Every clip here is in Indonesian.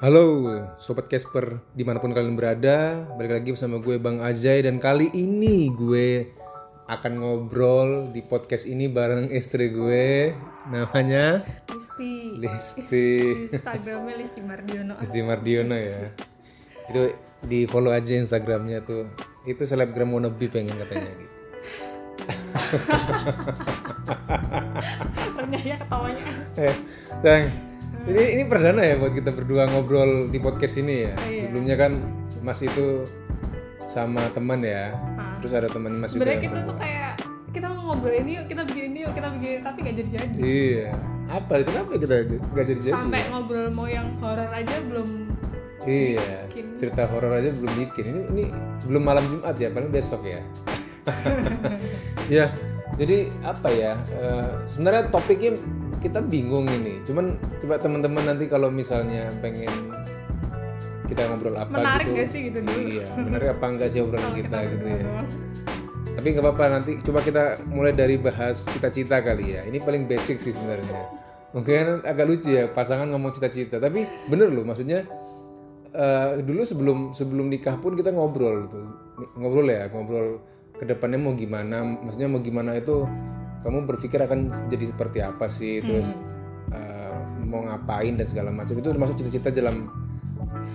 Halo Sobat Casper di mana pun kalian berada Balik lagi bersama gue Bang Ajay Dan kali ini gue akan ngobrol di podcast ini bareng istri gue Namanya Listi. Listi. Instagramnya Listi Mardiono. Listi Mardiono ya. Itu di follow aja Instagramnya tuh. Itu selebgram wannabe pengen katanya gitu. Renyah ya ketawanya. Eh, Dang, ini ini perdana ya buat kita berdua ngobrol di podcast ini ya. Iya. Sebelumnya kan Mas itu sama teman ya. Ah. Terus ada teman Mas juga. Sebenarnya kita tuh kayak kita mau ngobrol ini yuk, kita bikin ini yuk, kita bikin ini, tapi gak jadi-jadi Iya. Apa? Kenapa kita nggak jadi jadi? Sampai ngobrol mau yang horor aja belum Iya. bikin. Cerita horor aja belum bikin. Ini ini belum malam Jumat ya, paling besok ya. ya. Jadi apa ya? eh, sebenarnya topiknya kita bingung ini. Cuman coba teman-teman nanti kalau misalnya pengen kita ngobrol apa Menarik gitu. gak sih gitu dulu? Iya, menarik apa enggak sih obrolan kalau kita, gitu ya. Tapi nggak apa-apa nanti coba kita mulai dari bahas cita-cita kali ya. Ini paling basic sih sebenarnya. Mungkin agak lucu ya pasangan ngomong cita-cita, tapi bener loh maksudnya eh, dulu sebelum sebelum nikah pun kita ngobrol tuh. Ngobrol ya, ngobrol ke depannya mau gimana, maksudnya mau gimana itu kamu berpikir akan jadi seperti apa sih, terus eh, mau ngapain dan segala macam itu termasuk cita-cita dalam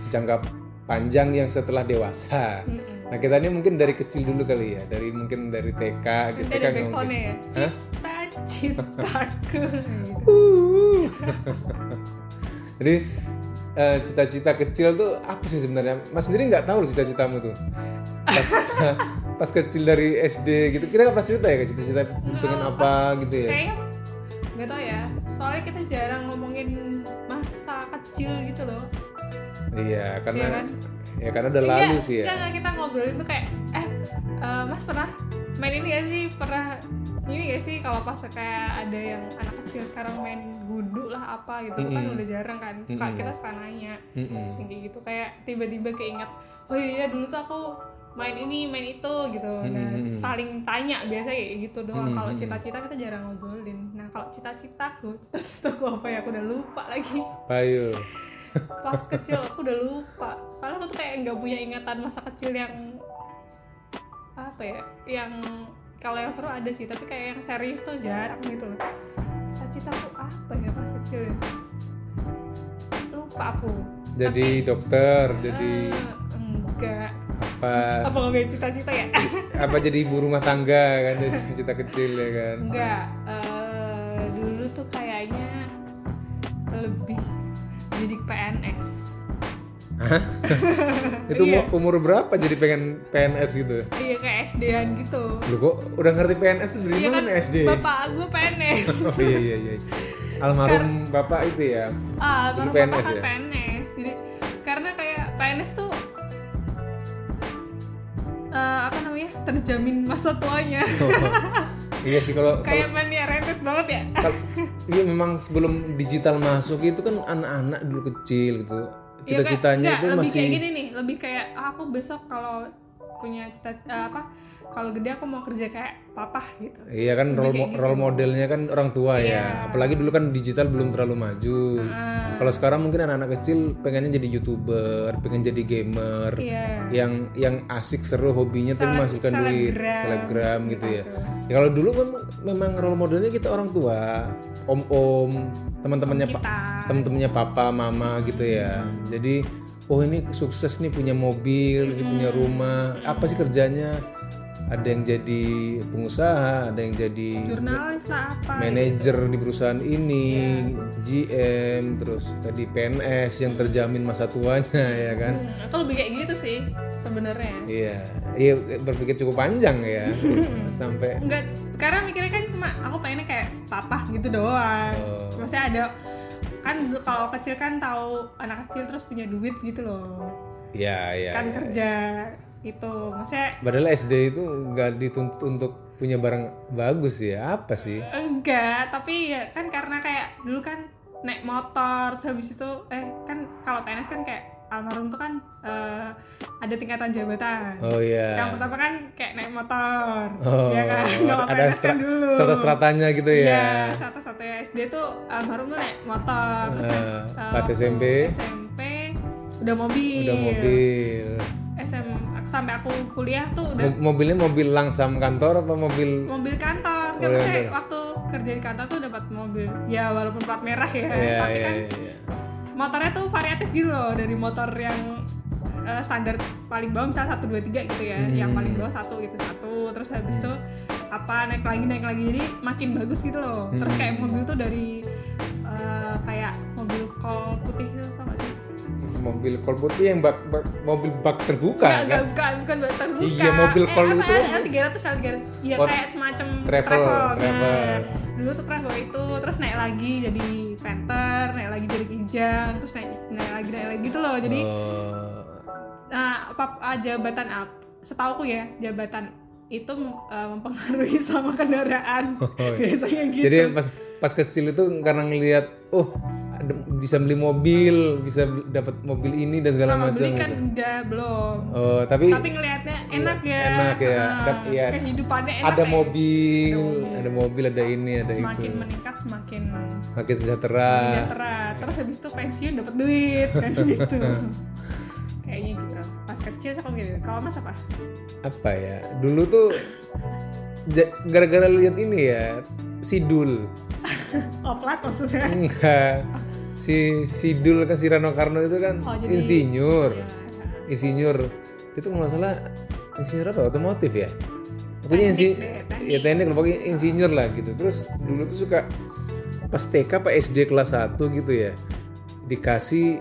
jangka panjang yang setelah dewasa. Mm-mm. Nah kita ini mungkin dari kecil dulu kali ya, dari mungkin dari TK gitu kan ada backsoundnya ya Hah? Cita-citaku gitu. Jadi eh, cita-cita kecil tuh apa sih sebenarnya? Mas sendiri nggak tahu cita-citamu tuh. Pas pas kecil dari SD gitu, kita nggak pas cerita ya kayak cita-cita pengen apa gitu ya? Kayaknya Gak tau ya Soalnya kita jarang ngomongin masa kecil gitu loh Iya, karena Iya kan? ya karena udah Enggak, lalu sih ya. enggak, enggak, kita ngobrolin tuh kayak eh eh, Mas pernah main ini gak sih? Pernah ini gak sih kalau pas kayak ada yang anak kecil sekarang main gudu lah apa gitu kan Mm-mm. udah jarang kan suka Mm-mm. kita suka nanya Mm-mm. yang kayak gitu kayak tiba-tiba keinget oh iya dulu tuh aku main ini main itu gitu. Nah Mm-mm. saling tanya biasa kayak gitu doang. Mm-mm. kalau cita-cita kita jarang ngobrolin. Nah kalau cita-citaku cita-citaku apa ya? Aku udah lupa lagi. Payo. pas kecil aku udah lupa. Soalnya aku tuh kayak nggak punya ingatan masa kecil yang apa ya? Yang kalau yang seru ada sih tapi kayak yang serius tuh jarang gitu loh. Cita-cita aku apa ya pas kecil ya? Lupa aku. Jadi dokter, jadi Eh, enggak apa? apa nggak cita-cita ya Apa jadi ibu rumah tangga kan? Jadi cita kecil ya kan? enggak Eh, dulu tuh kayaknya lebih jadi PNS Itu Iya. umur berapa jadi pengen PNS gitu? iya kayak SD-an gitu Lu kok udah ngerti PNS tuh dari Iya kan mana SD? bapak gue PNS Oh iya iya iya. Almarhum bapak itu ya. ah Dulu baru bapak PNS kan ya? PNS jadi karena kayak PNS tuh eh, apa namanya? Terjamin masa tuanya. Iya sih kalau kayak mania rentet banget ya. Kalau- iya memang sebelum digital masuk itu kan anak-anak dulu kecil gitu. Iya, Cita-citanya enggak, itu lebih masih kayak gini nih lebih kayak ah, aku besok kalau punya cita eh, apa kalau gede aku mau kerja kayak papa gitu Iya kan role, mo- gitu. role modelnya kan orang tua Iya. ya. Apalagi dulu kan digital belum terlalu maju. Ah, Kalau sekarang mungkin anak-anak kecil pengennya jadi youtuber, pengen jadi gamer, iya yang yang asik seru hobinya tapi Seleb- menghasilkan duit, selebgram. selebgram gitu ya. Gitu. Ya kalau dulu kan memang role modelnya kita orang tua, om-om, teman-temannya pak, teman-temannya papa, mama gitu ya. Jadi oh ini sukses nih punya mobil, ini punya rumah, apa sih kerjanya? Ada yang jadi pengusaha, ada yang jadi jurnalis apa manajer di perusahaan ini, GM, terus tadi PNS yang terjamin masa tuanya ya kan. Hmm, aku lebih kayak gitu sih sebenarnya. Iya, iya berpikir cukup panjang ya. Sampai enggak karena mikirnya kan cuma aku pengennya kayak papa gitu doang. Oh. maksudnya ada kan kalau kecil kan tahu anak kecil terus punya duit gitu loh ya ya. kan ya. kerja itu maksudnya Padahal SD itu nggak dituntut untuk punya barang bagus ya apa sih? enggak tapi ya kan karena kayak dulu kan naik motor terus habis itu eh kan kalau PNS kan kayak almarhum tuh kan eh, ada tingkatan jabatan. Oh iya. yang pertama kan kayak naik motor Oh, ya kan? kalau ada kan dulu. strata-stratanya gitu Iya, ya. satu-satunya SD tuh almarhum tuh naik motor. Terus Eh, naik, eh, pas waktu SMP? SMP udah mobil. Udah mobil. SM sampai aku kuliah tuh udah Mo- mobilnya mobil langsam kantor apa mobil? Mobil kantor. Kan saya waktu kerja di kantor tuh dapat mobil. Ya walaupun plat merah ya. Iya, tapi iya, kan iya, iya. Motornya tuh variatif gitu loh dari motor yang eh, standar paling bawah misalnya satu dua tiga gitu ya Hmm. yang paling bawah satu gitu satu terus habis itu apa naik lagi naik lagi jadi makin bagus gitu loh terus Hmm. kayak mobil tuh dari eh, kayak mobil kol putih itu tau gak sih? mobil kol putih yang bak, bak- mobil bak terbuka Enggak, kan enggak, bukan, bukan buat terbuka. Iya, mobil kol eh, itu apa, kan- L300, L300. Iya, kayak semacam travel, Nah, travel. Dulu tuh pernah bawa itu, terus naik lagi jadi Panther, naik lagi jadi Kijang, terus naik, naik lagi, naik lagi gitu loh. Jadi, Oh, nah, apa, ah, jabatan up, setauku ya, jabatan itu uh, mempengaruhi sama kendaraan. Biasanya gitu. jadi pas pas kecil itu karena ngelihat oh bisa beli mobil bisa dapat mobil ini dan segala Kalau macam beli kan gitu. udah belum. oh tapi, Tapi ngelihatnya enak ya. enak ya. Dap- iya. Kehidupannya enak ada ya. mobil, Ada mobil. ada mobil ada ini ada semakin itu meningkat semakin makin sejahtera sejahtera terus habis itu pensiun dapat duit kan gitu kayaknya gitu pas kecil sih kalau gitu kalau mas apa apa ya dulu tuh gara-gara lihat ini ya sidul oplat maksudnya? Enggak. Si sidul kan si Rano Karno itu kan Oh, jadi- insinyur. Ya, insinyur. Itu kalau salah insinyur apa? Otomotif ya? Pokoknya insi Teknik. deh, ya teknik lah, pokoknya insinyur lah gitu. Terus dulu tuh suka pas TK apa SD kelas 1 gitu ya dikasih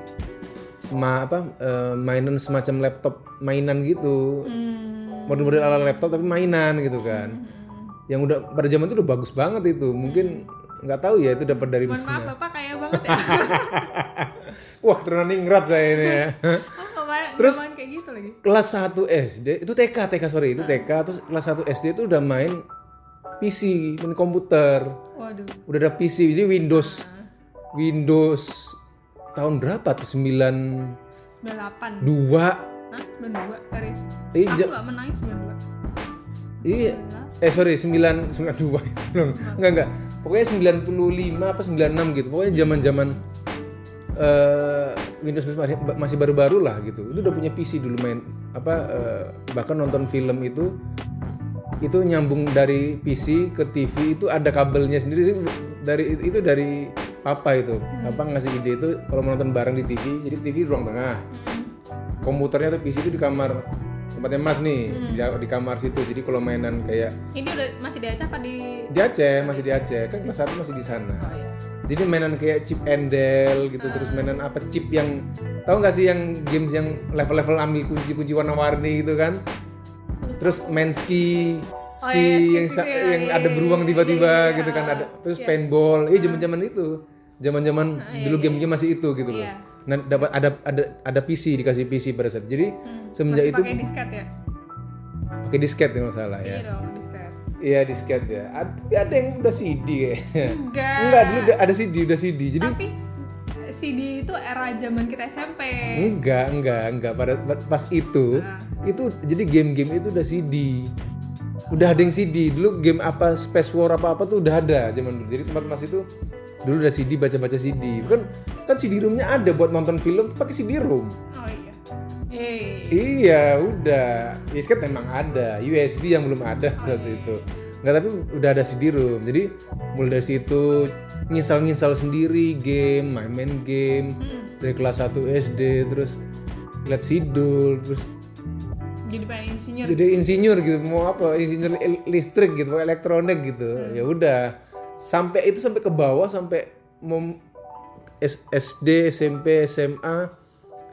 ma apa eh, mainan semacam laptop mainan gitu. Hmm, model-model ala laptop tapi mainan gitu kan. Yang udah pada zaman itu udah bagus banget itu. Mungkin nggak tahu ya itu dapat dari mohon maaf mana bapak kaya banget ya. Wah keturunan ningrat saya ini ya. Oh kemarin Terus- kemarin kayak gitu lagi. kelas 1 SD itu TK TK sorry itu TK terus kelas 1 SD itu udah main PC main komputer. Waduh. Udah ada PC jadi Windows. Windows tahun berapa tuh? 92 98 Hah? 92 garis Eh, aku ja- nggak menangis 92 iya eh sorry 9 92 belum. Enggak enggak. Pokoknya 95 apa 96 gitu. Pokoknya zaman zaman eh Windows masih, masih baru-baru lah gitu. Itu udah punya PC dulu main apa eh, bahkan nonton film itu itu nyambung dari PC ke TV itu ada kabelnya sendiri. Sih dari itu dari papa itu. Papa ngasih ide itu kalau mau nonton bareng di TV jadi TV di ruang tengah. Komputernya tuh PC itu di kamar tempatnya Mas nih di, di kamar situ. Jadi kalau mainan kayak ini udah masih di Aceh apa di di Aceh masih di Aceh. Kan kelas 1 masih di sana. Oh iya. Jadi mainan kayak chip endel gitu terus mainan apa chip yang tahu nggak sih yang games yang level-level ambil kunci-kunci warna-warni gitu kan? Terus main ski Oh, ski iya, ski, yang ski, sa- iya, yang iya, ada iya, beruang iya, tiba-tiba iya, iya. gitu kan ada terus Iya. paintball. Iya zaman-zaman itu. Zaman-zaman dulu game-game masih itu gitu loh. Iya. Nah dapat ada ada ada PC dikasih PC pada saat jadi semenjak masih itu pakai disket ya pakai disket kalau salah ya iya dong disket Iya disket ya. Ad- Tapi ada yang udah CD kayaknya. enggak Enggak, dulu ada CD, udah CD. Jadi tapi CD itu era zaman kita SMP enggak, enggak, enggak pada pas itu Nah. itu jadi game-game itu udah CD. Udah ada yang CD. Dulu game apa Space War apa-apa tuh udah ada zaman dulu. Jadi tempat Mas itu dulu udah CD baca-baca CD. Kan kan CD roomnya ada buat nonton film tuh pakai CD room. oh iya eh Iya, udah. Disket memang ada. USB yang belum ada saat itu. Enggak, tapi udah ada CD-ROM. Jadi mulai dari situ nyisal-nyisal sendiri game, main-main game dari kelas 1 SD terus lihat sidul terus jadi pengen insinyur jadi insinyur gitu mau apa insinyur listrik gitu elektronik gitu ya udah sampai itu sampai ke bawah sampai mem- SD SMP SMA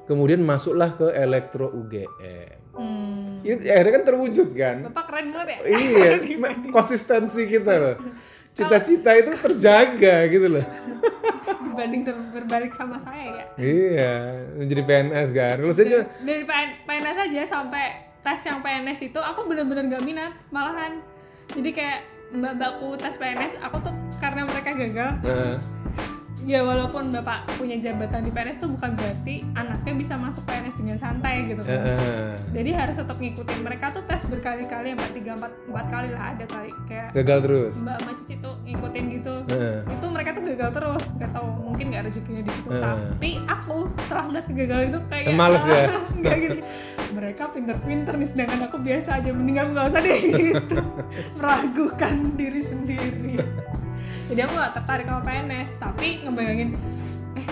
kemudian masuklah ke elektro UGM hmm. itu akhirnya kan terwujud kan? Bapak keren banget ya? Iya konsistensi kita loh. Cita-cita itu terjaga gitu loh. Dibanding ter- berbalik sama saya ya? Iya menjadi PNS kan? Saya juga dari PN- PNS aja sampai tes yang PNS itu aku bener-bener gak minat malahan. Jadi kayak mbak-mbakku tes PNS aku tuh karena mereka gagal Nah, ya walaupun bapak punya jabatan di PNS tuh bukan berarti anaknya bisa masuk PNS dengan santai gitu kan. Heeh. Jadi harus tetap ngikutin mereka tuh tes berkali-kali empat tiga empat empat kali lah ada kali kayak gagal terus Mbak sama Cici tuh ngikutin gitu. Heeh. Itu mereka tuh gagal terus, nggak tahu mungkin nggak rezekinya di situ. Heeh. Tapi aku setelah melihat kegagalan itu kayak Males ya? nggak gini. Mereka pinter-pinter nih, sedangkan aku biasa aja. Mending aku nggak usah deh gitu. Meragukan diri sendiri. Jadi aku gak tertarik sama PNS, tapi ngebayangin eh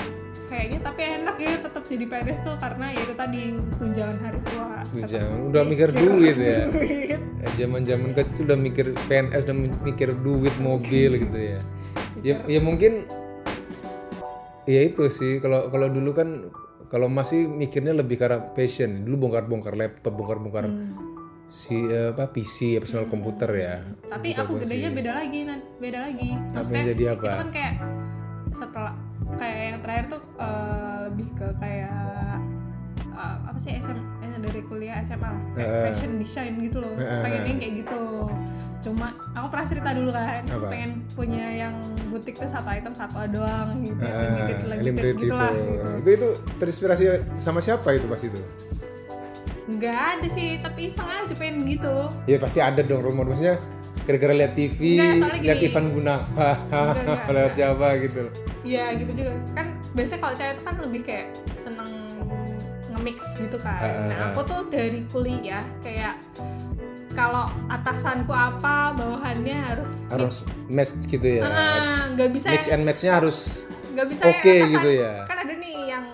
kayaknya tapi enak ya tetap jadi PNS tuh karena ya itu tadi tunjangan hari tua. Tuh, Tetap jangan udah mikir duit ya duit. zaman zaman kecil udah mikir PNS udah mikir duit mobil gitu ya ya, ya mungkin ya itu sih kalau kalau dulu kan kalau masih mikirnya lebih ke arah passion. Dulu bongkar bongkar laptop bongkar bongkar si apa PC ya personal komputer ya. Tapi aku gedenya beda lagi beda lagi. Yang jadi apa? itu kan kayak setelah kayak yang terakhir tuh eh, lebih ke kayak eh, apa sih SM dari kuliah SMA lah kayak Eh. fashion design gitu loh eh, pengennya kayak gitu cuma aku pernah cerita dulu kan Apa? pengen punya yang butik tuh satu item satu doang gitu Eh, limited limited limited gitu lah itu. gitu itu itu terinspirasi sama siapa itu pas itu nggak ada sih tapi iseng aja pengen gitu ya pasti ada dong rumor maksudnya gara-gara lihat TV Enggak, lihat. Ivan Gunawan enggak, lewat enggak. siapa gitu Iya gitu juga kan biasanya kalau cewek itu kan lebih kayak nge-mix gitu kan. Ah, Nah ah. aku tuh dari kuliah kayak kalau atasanku apa bawahannya harus harus match gitu ya nggak bisa mix and matchnya harus nggak bisa oke yang atasan. gitu ya. Kan ada nih yang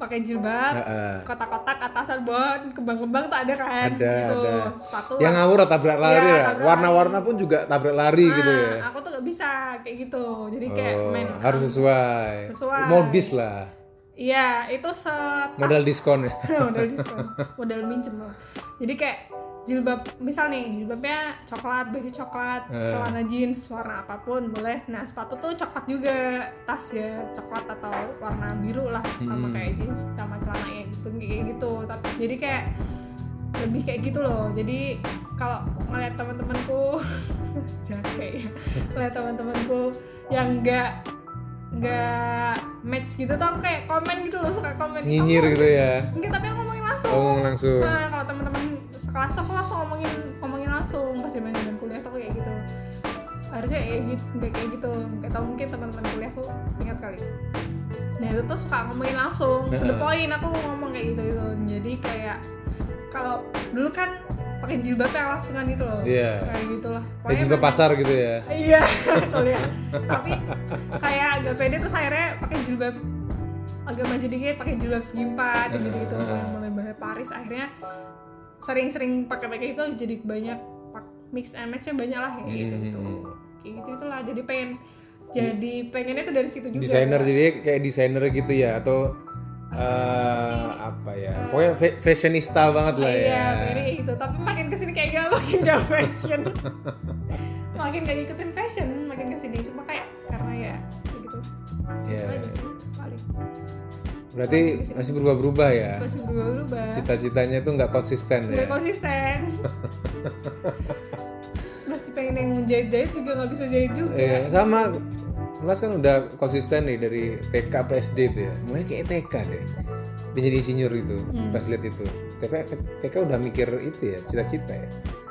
pakai jilbab, Heeh. kotak-kotak atasan bawah kembang-kembang tuh ada kan Ada, gitu. ada. Sepatu yang ngawur tabrak lari Iya, ya tabrak warna-warna pun juga tabrak lari Nah, gitu ya Aku tuh gak bisa kayak gitu. Jadi kayak oh, main harus sesuai. Sesuai. modis lah Iya, itu setas modal diskon ya? Modal diskon. Modal minjem loh jadi kayak jilbab misal nih jilbabnya coklat baju coklat Eh. celana jeans warna apa pun boleh. Nah sepatu tuh coklat juga. Tas ya coklat atau warna biru lah sama Hmm. kayak jeans sama celananya gitu kayak gitu. Tapi jadi kayak lebih kayak gitu loh. Jadi kalau ngeliat teman-temanku jake ya ngeliat teman-temanku yang enggak nggak match gitu tuh aku kayak komen gitu loh suka komen nyinyir "Kamu gitu ya Enggak, tapi aku ngomongin langsung. Oh, ngomong langsung. Nah, kalau teman-teman sekelas aku langsung ngomongin ngomongin langsung pas zaman zaman kuliah tuh kayak gitu. Harusnya kayak gitu, enggak kayak gitu. Enggak tahu mungkin teman-teman kuliah aku ingat kali. Nah, itu tuh suka ngomongin langsung. The point aku ngomong kayak gitu gitu. Jadi kayak kalau dulu kan pakai jilbab yang langsungan gitu loh. Iya. Kayak gitulah. ya juga emang- pasar gitu ya Iya. Tapi kayak agak pede terus akhirnya pakai jilbab agak maju dikit pakai jilbab segi empat gitu gitu Heeh. mulai bahas Paris akhirnya sering-sering pakai pakai itu jadi banyak mix and matchnya banyak lah kayak gitu gitu kayak gitu itulah jadi pengen jadi pengennya tuh dari situ juga desainer jadi kayak desainer gitu ya atau eh, apa ya pokoknya fa- fashionista banget lah iya ya kayak gitu. Tapi makin ke sini kayak gak makin gak fashion. Makin gak ngikutin fashion makin ke sini. Cuma kayak karena ya gitu. Iya. Itu aja sih, paling. Berarti masih berubah-berubah ya? Masih berubah-ubah cita-citanya tuh nggak konsisten ya? Nggak konsisten. Masih pengen yang jahit-jahit juga nggak bisa jahit juga. Iya, sama. Mas kan udah konsisten nih dari TK ke SD itu ya. Mulai kayak TK deh. Menjadi insinyur itu Hmm. pas lihat itu TK, TK udah mikir itu ya cita-cita ya.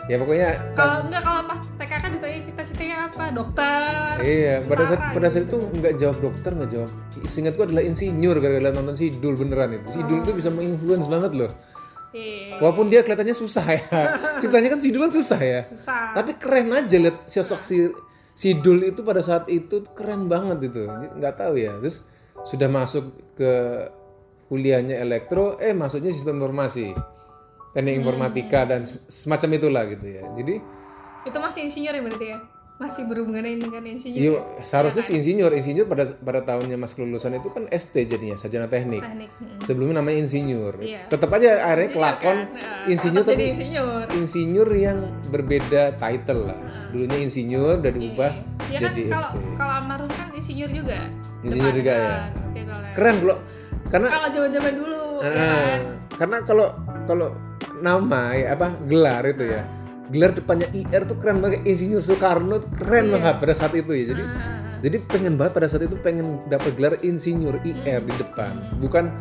Ya pokoknya pas kalau enggak kalau pas TK kan ditanya cita-citanya apa? Dokter. Iya pada saat pada saat gitu. itu nggak jawab dokter nggak jawab. Seingatku adalah insinyur gara-gara nonton Sidul beneran itu. Sidul itu bisa menginfluence banget loh. Iya, walaupun dia kelihatannya susah ya. Ceritanya kan Sidul kan susah ya. Susah. Tapi keren aja lihat sosok si Sidul itu pada saat itu keren banget itu. Nggak tahu ya. Terus sudah masuk ke kuliahnya elektro eh masuknya sistem informasi. Teknik informatika dan se- semacam itulah gitu ya. Jadi itu masih insinyur ya berarti ya? Masih berhubungan dengan insinyur iya seharusnya sih insinyur. Insinyur pada pada tahunnya mas kelulusan itu kan ST jadinya sarjana teknik. Teknik Hmm. sebelumnya namanya insinyur. Iya. tetap aja akhirnya kelakon Nah, insinyur tapi insinyur. insinyur yang berbeda title lah. Dulunya insinyur udah diubah ya kan jadi kalau ST kalau almarhum kan insinyur juga. Insinyur juga ya. Gitu lah. keren loh karena kalau zaman-zaman dulu ya eh, kan? karena kalau kalau nama ya apa gelar itu ya gelar depannya IR tuh keren banget insinyur Soekarno tuh keren Iya. banget pada saat itu ya jadi Ah, Jadi pengen banget pada saat itu pengen dapat gelar insinyur IR di depan, bukan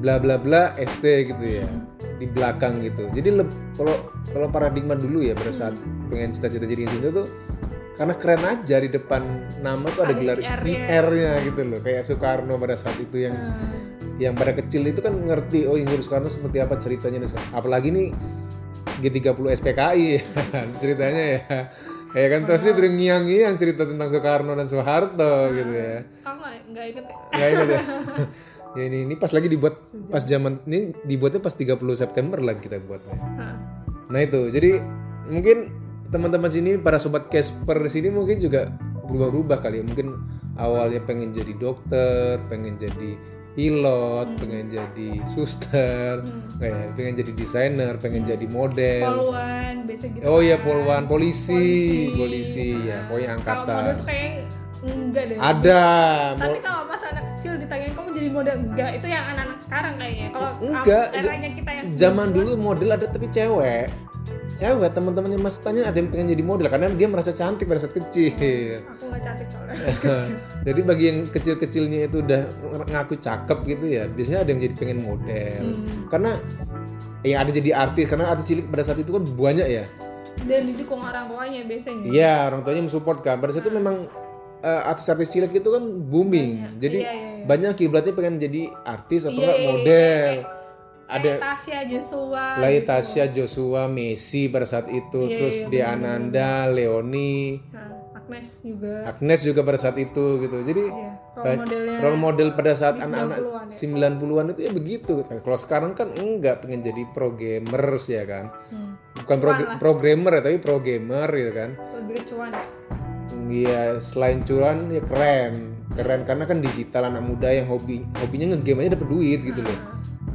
bla bla bla ST gitu ya di belakang gitu. Jadi kalau kalau paradigma dulu ya pada saat pengen cita-cita jadi insinyur tuh karena keren aja di depan nama tuh ada gelar IR-nya. Gitu loh. Kayak Soekarno pada saat itu yang Hmm. yang pada kecil itu kan ngerti oh Insinyur Soekarno seperti apa ceritanya se- apalagi nih G30 SPKI ceritanya ya. Kayak kan terus dia terngiang-ngiang cerita tentang Soekarno dan Soeharto gitu ya. Kamu nggak? Nggak inget ya? nggak ya? Ya ini ini pas lagi dibuat pas zaman ini dibuatnya pas 30 September lagi kita buatnya. Nah itu jadi mungkin teman-teman sini para sobat Casper di sini mungkin juga berubah-ubah kali ya. Mungkin awalnya pengen jadi dokter pengen jadi pilot pengen jadi suster kayak pengen jadi desainer pengen jadi model. Poluan, biasa gitu. oh iya polwan polisi polisi, ya pokoknya Kalau angkatan. model tuh kayak enggak deh. ada Tapi kalau pas anak kecil ditanyain kamu jadi model? Enggak, itu yang anak-anak sekarang kayaknya. Kalau Enggak, eranya kita yang zaman dulu model ada tapi cewek cewek teman-teman yang masuk tanya ada yang pengen jadi model karena dia merasa cantik pada saat kecil aku nggak cantik soalnya. jadi bagi yang kecil-kecilnya itu udah ngaku cakep gitu ya biasanya ada yang jadi pengen model Hmm. karena yang ada jadi artis karena artis cilik pada saat itu kan banyak ya Dan didukung orang tuanya biasanya. iya orang tuanya mensupport kan pada saat itu memang eh, artis-artis cilik itu kan booming jadi Iya, iya, iya. banyak kiblatnya pengen jadi artis atau Iya, enggak iya, iya. model ada Tasya Joshua. Lai gitu. Tasya, Joshua, Messi pada saat itu, Iya, terus iya, Dea Ananda, Leoni, Nah, Agnes juga. Agnes juga pada saat itu gitu. Jadi Iya, role modelnya role model pada saat anak-anak 90-an 90-an itu ya begitu. Kalau sekarang kan enggak pengen jadi pro gamers ya kan. Hmm. Bukan pro, programmer ya, tapi pro gamer gitu kan. Lebih cuan ya. Iya, selain curan ya keren. Keren karena kan digital anak muda yang hobi hobinya ngegame aja dapet duit gitu loh.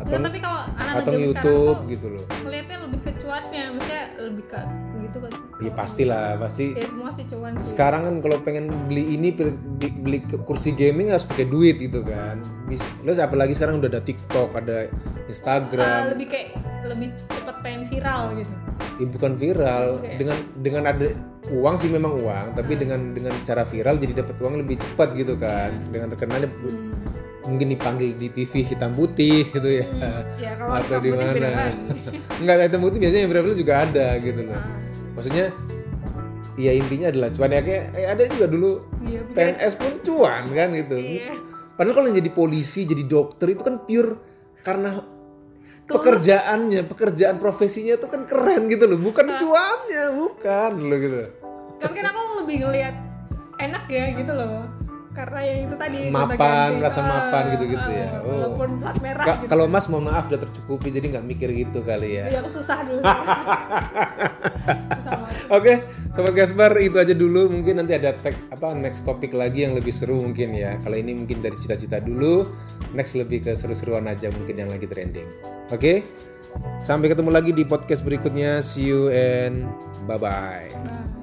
Atau Nggak, tapi kalau anak atau YouTube tuh gitu loh. ngeliatnya lebih ke cuannya, maksudnya lebih ke gitu kan. Ya pastilah, pasti Ya semua sih cuan sih. sekarang kan kalau pengen beli ini beli, kursi gaming harus pakai duit gitu kan Bis, terus apalagi sekarang udah ada TikTok ada Instagram lebih kayak lebih cepat pengen viral gitu. ya bukan viral dengan dengan ada uang sih memang uang tapi dengan dengan cara viral jadi dapat uang lebih cepat gitu kan dengan terkenalnya Hmm. Mungkin dipanggil di TV hitam putih gitu ya Ya kalau atau di mana lagi. enggak hitam putih biasanya yang viral juga ada gitu loh Ah, maksudnya ya intinya adalah cuan ya kayak eh, ada juga dulu Iya, PNS pun cuan kan gitu. Iya. Padahal kalau yang jadi polisi, jadi dokter itu kan pure karena pekerjaannya, pekerjaan profesinya itu kan keren gitu loh, bukan cuannya, bukan loh gitu. Kan aku lebih ngelihat enak ya gitu loh. Karena yang itu tadi Mapan, rasa ah, mapan gitu-gitu ah, ya. Oh. Walaupun plat merah Ka- gitu. Kalau Mas mohon maaf udah tercukupi jadi nggak mikir gitu kali ya. Ya aku susah dulu. Oke, sobat Gasper itu aja dulu. Mungkin nanti ada tag apa next topik lagi yang lebih seru mungkin ya. Kalau ini mungkin dari cita-cita dulu, next lebih ke seru-seruan aja mungkin yang lagi trending. Oke. Sampai ketemu lagi di podcast berikutnya. See you and bye bye. Nah.